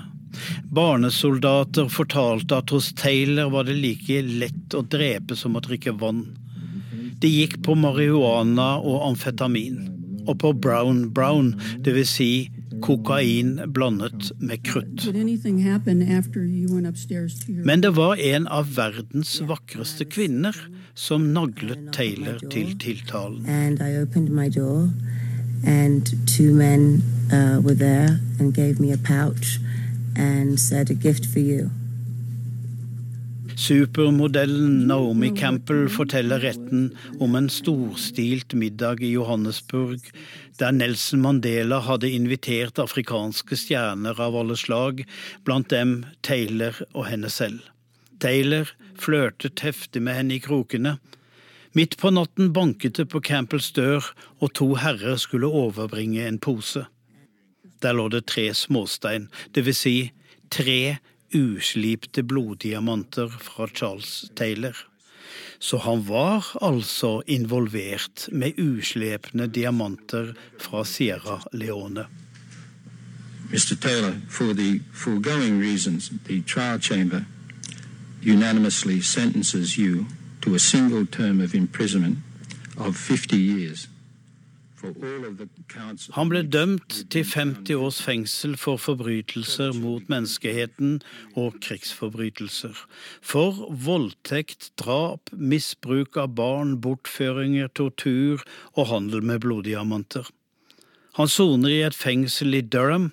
Barnesoldater fortalte at hos Taylor var det like lett å drepe som å drikke vann. De gikk på marihuana og amfetamin. Og på brown brown, dvs. Si kokain blandet med krutt. Men det var en av verdens vakreste kvinner som naglet Taylor til tiltalen. And two men uh, were there and gave me a pouch and said a gift for you. Supermodellen Naomi Campbell forteller retten om en storstilt middag i Johannesburg, der Nelson Mandela hadde invitert afrikanske stjerner av alle slag, blant dem Taylor og henne selv. Taylor flørtet heftig med henne i krokene. Midt på natten banket det på Campbells dør, og to herrer skulle overbringe en pose. Der lå det tre småstein, det vil si tre uslipte bloddiamanter fra Charles Taylor. Så han var altså involvert med uslepne diamanter fra Sierra Leone. Mr. Taylor, for the foregoing reasons, the trial chamber unanimously sentences you to a single term of imprisonment of 50 years. Han ble dømt til 50 års fengsel for forbrytelser mot menneskeheten og krigsforbrytelser. For voldtekt, drap, misbruk av barn, bortføringer, tortur og handel med bloddiamanter. Han soner i et fengsel i Durham,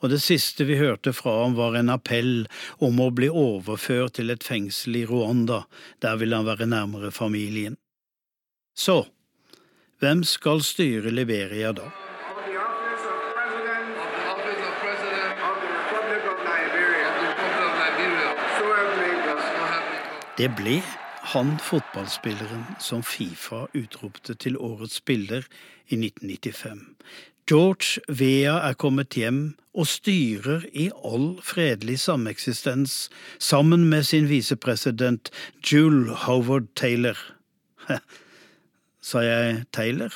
og det siste vi hørte fra ham var en appell om å bli overført til et fengsel i Rwanda, der vil han være nærmere familien. Så, hvem skal styre Liberia da? Det ble han fotballspilleren som Fifa utropte til årets spiller i 1995. George Vea er kommet hjem og styrer i all fredelig sameksistens sammen med sin visepresident Jule Howard Taylor. Sa jeg Taylor?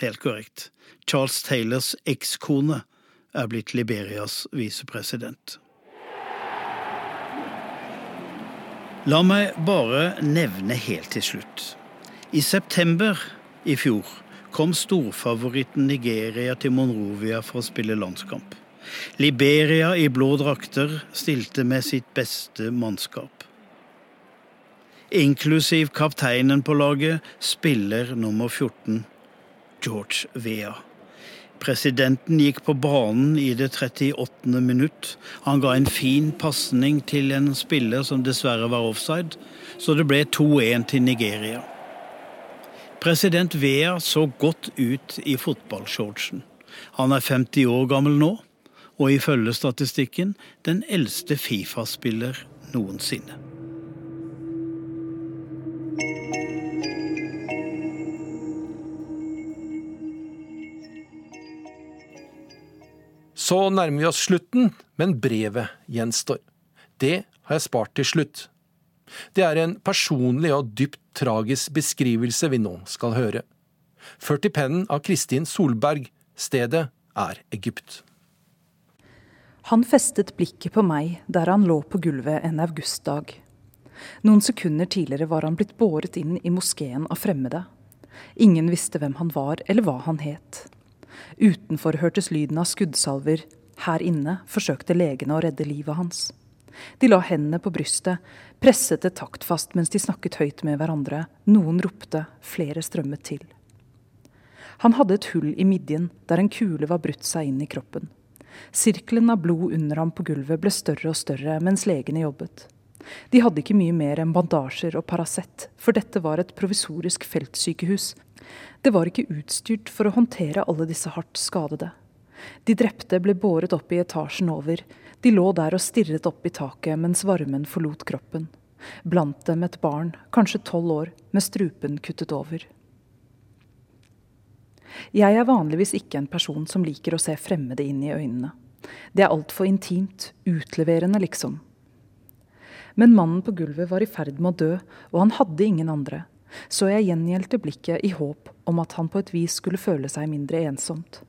Helt korrekt. Charles Taylors ekskone er blitt Liberias visepresident. La meg bare nevne helt til slutt. I september i fjor kom storfavoritten Nigeria til Monrovia for å spille landskamp. Liberia i blå drakter stilte med sitt beste mannskap inklusiv kapteinen på laget, spiller nummer 14, George Vea. Presidenten gikk på banen i det 38. minutt. Han ga en fin pasning til en spiller som dessverre var offside, så det ble 2-1 til Nigeria. President Vea så godt ut i fotballshortsen. Han er 50 år gammel nå, og ifølge statistikken den eldste Fifa-spiller noensinne. Så nærmer vi oss slutten, men brevet gjenstår. Det har jeg spart til slutt. Det er en personlig og dypt tragisk beskrivelse vi nå skal høre. Ført i pennen av Kristin Solberg. Stedet er Egypt. Han festet blikket på meg der han lå på gulvet en augustdag. Noen sekunder tidligere var han blitt båret inn i moskeen av fremmede. Ingen visste hvem han var eller hva han het. Utenfor hørtes lyden av skuddsalver. Her inne forsøkte legene å redde livet hans. De la hendene på brystet, presset det taktfast mens de snakket høyt med hverandre. Noen ropte, flere strømmet til. Han hadde et hull i midjen der en kule var brutt seg inn i kroppen. Sirkelen av blod under ham på gulvet ble større og større mens legene jobbet. De hadde ikke mye mer enn bandasjer og Paracet, for dette var et provisorisk feltsykehus. Det var ikke utstyrt for å håndtere alle disse hardt skadede. De drepte ble båret opp i etasjen over. De lå der og stirret opp i taket mens varmen forlot kroppen. Blant dem et barn, kanskje tolv år, med strupen kuttet over. Jeg er vanligvis ikke en person som liker å se fremmede inn i øynene. Det er altfor intimt, utleverende, liksom. Men mannen på gulvet var i ferd med å dø, og han hadde ingen andre, så jeg gjengjeldte blikket i håp om at han på et vis skulle føle seg mindre ensomt.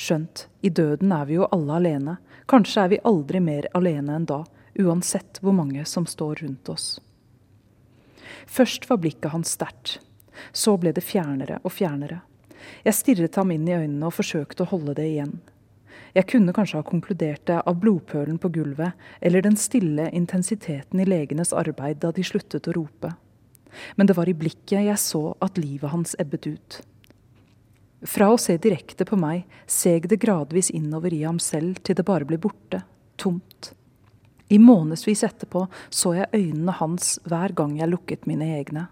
Skjønt, i døden er vi jo alle alene, kanskje er vi aldri mer alene enn da, uansett hvor mange som står rundt oss. Først var blikket hans sterkt, så ble det fjernere og fjernere. Jeg stirret ham inn i øynene og forsøkte å holde det igjen. Jeg kunne kanskje ha konkludert det av blodpølen på gulvet eller den stille intensiteten i legenes arbeid da de sluttet å rope. Men det var i blikket jeg så at livet hans ebbet ut. Fra å se direkte på meg seg det gradvis innover i ham selv til det bare ble borte, tomt. I månedsvis etterpå så jeg øynene hans hver gang jeg lukket mine egne.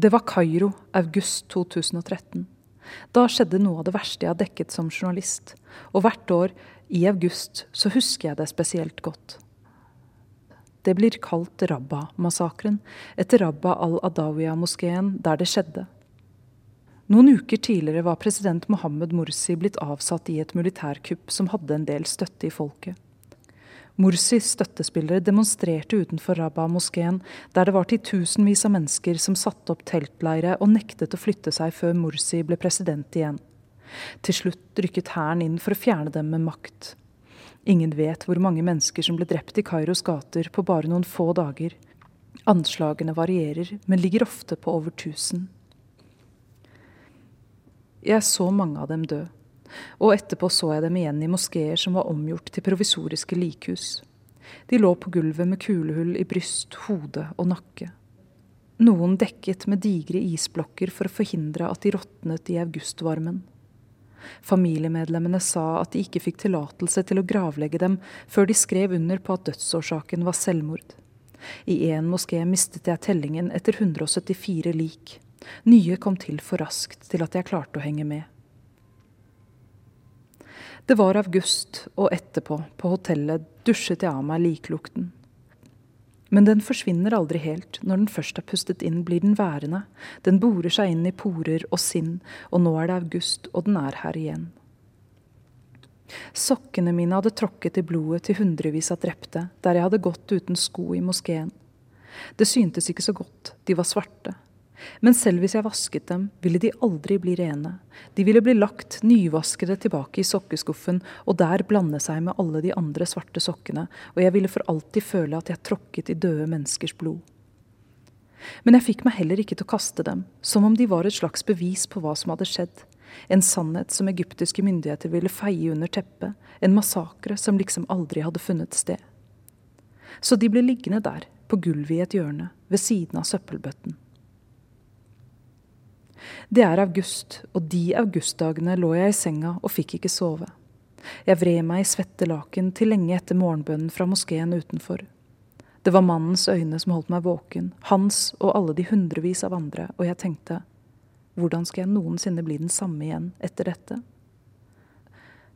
Det var Kairo, august 2013. Da skjedde noe av det verste jeg har dekket som journalist, og hvert år i august så husker jeg det spesielt godt. Det blir kalt Rabba-massakren, etter Rabba al-Adawiya-moskeen der det skjedde. Noen uker tidligere var president Mohammed Mursi blitt avsatt i et militærkupp som hadde en del støtte i folket. Mursis støttespillere demonstrerte utenfor Rabah-moskeen, der det var titusenvis av mennesker som satte opp teltleire og nektet å flytte seg før Mursi ble president igjen. Til slutt rykket hæren inn for å fjerne dem med makt. Ingen vet hvor mange mennesker som ble drept i Kairos gater på bare noen få dager. Anslagene varierer, men ligger ofte på over tusen. Jeg så mange av dem dø og etterpå så jeg dem igjen i moskeer som var omgjort til provisoriske likhus. De lå på gulvet med kulehull i bryst, hode og nakke. Noen dekket med digre isblokker for å forhindre at de råtnet i augustvarmen. Familiemedlemmene sa at de ikke fikk tillatelse til å gravlegge dem før de skrev under på at dødsårsaken var selvmord. I én moské mistet jeg tellingen etter 174 lik. Nye kom til for raskt til at jeg klarte å henge med. Det var august, og etterpå, på hotellet, dusjet jeg av meg liklukten. Men den forsvinner aldri helt. Når den først er pustet inn, blir den værende. Den borer seg inn i porer og sinn, og nå er det august, og den er her igjen. Sokkene mine hadde tråkket i blodet til hundrevis av drepte, der jeg hadde gått uten sko i moskeen. Det syntes ikke så godt, de var svarte. Men selv hvis jeg vasket dem, ville de aldri bli rene. De ville bli lagt nyvaskede tilbake i sokkeskuffen og der blande seg med alle de andre svarte sokkene, og jeg ville for alltid føle at jeg tråkket i døde menneskers blod. Men jeg fikk meg heller ikke til å kaste dem, som om de var et slags bevis på hva som hadde skjedd. En sannhet som egyptiske myndigheter ville feie under teppet, en massakre som liksom aldri hadde funnet sted. Så de ble liggende der, på gulvet i et hjørne, ved siden av søppelbøtten. Det er august, og de augustdagene lå jeg i senga og fikk ikke sove. Jeg vred meg i svette laken til lenge etter morgenbønnen fra moskeen utenfor. Det var mannens øyne som holdt meg våken, hans og alle de hundrevis av andre, og jeg tenkte, hvordan skal jeg noensinne bli den samme igjen etter dette?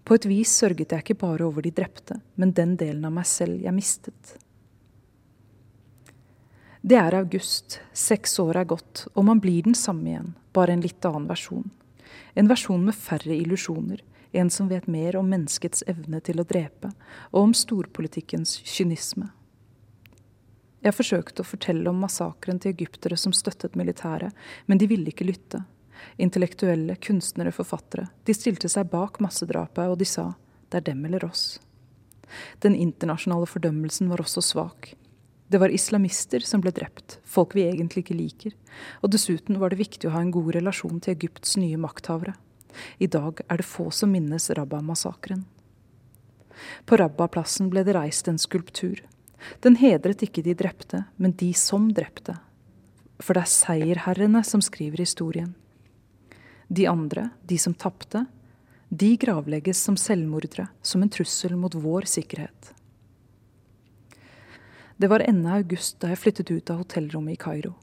På et vis sørget jeg ikke bare over de drepte, men den delen av meg selv jeg mistet. Det er august, seks år er gått, og man blir den samme igjen, bare en litt annen versjon. En versjon med færre illusjoner, en som vet mer om menneskets evne til å drepe, og om storpolitikkens kynisme. Jeg forsøkte å fortelle om massakren til egyptere som støttet militæret, men de ville ikke lytte. Intellektuelle, kunstnere, forfattere. De stilte seg bak massedrapet, og de sa det er dem eller oss. Den internasjonale fordømmelsen var også svak. Det var islamister som ble drept, folk vi egentlig ikke liker. Og dessuten var det viktig å ha en god relasjon til Egypts nye makthavere. I dag er det få som minnes Rabba-massakren. På Rabba-plassen ble det reist en skulptur. Den hedret ikke de drepte, men de som drepte. For det er seierherrene som skriver historien. De andre, de som tapte, de gravlegges som selvmordere, som en trussel mot vår sikkerhet. Det var ende august da jeg flyttet ut av hotellrommet i Kairo.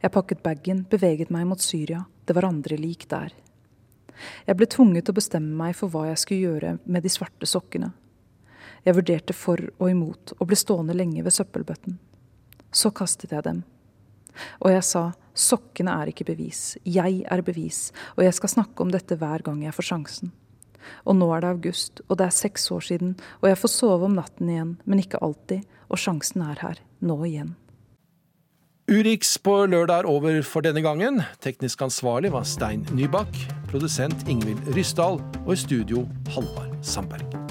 Jeg pakket bagen, beveget meg mot Syria. Det var andre lik der. Jeg ble tvunget til å bestemme meg for hva jeg skulle gjøre med de svarte sokkene. Jeg vurderte for og imot, og ble stående lenge ved søppelbøtten. Så kastet jeg dem. Og jeg sa, sokkene er ikke bevis, jeg er bevis, og jeg skal snakke om dette hver gang jeg får sjansen. Og nå er det august, og det er seks år siden, og jeg får sove om natten igjen, men ikke alltid, og sjansen er her, nå igjen. Urix på lørdag er over for denne gangen. Teknisk ansvarlig var Stein Nybakk. Produsent Ingvild Ryssdal. Og i studio Halvard Sandberg.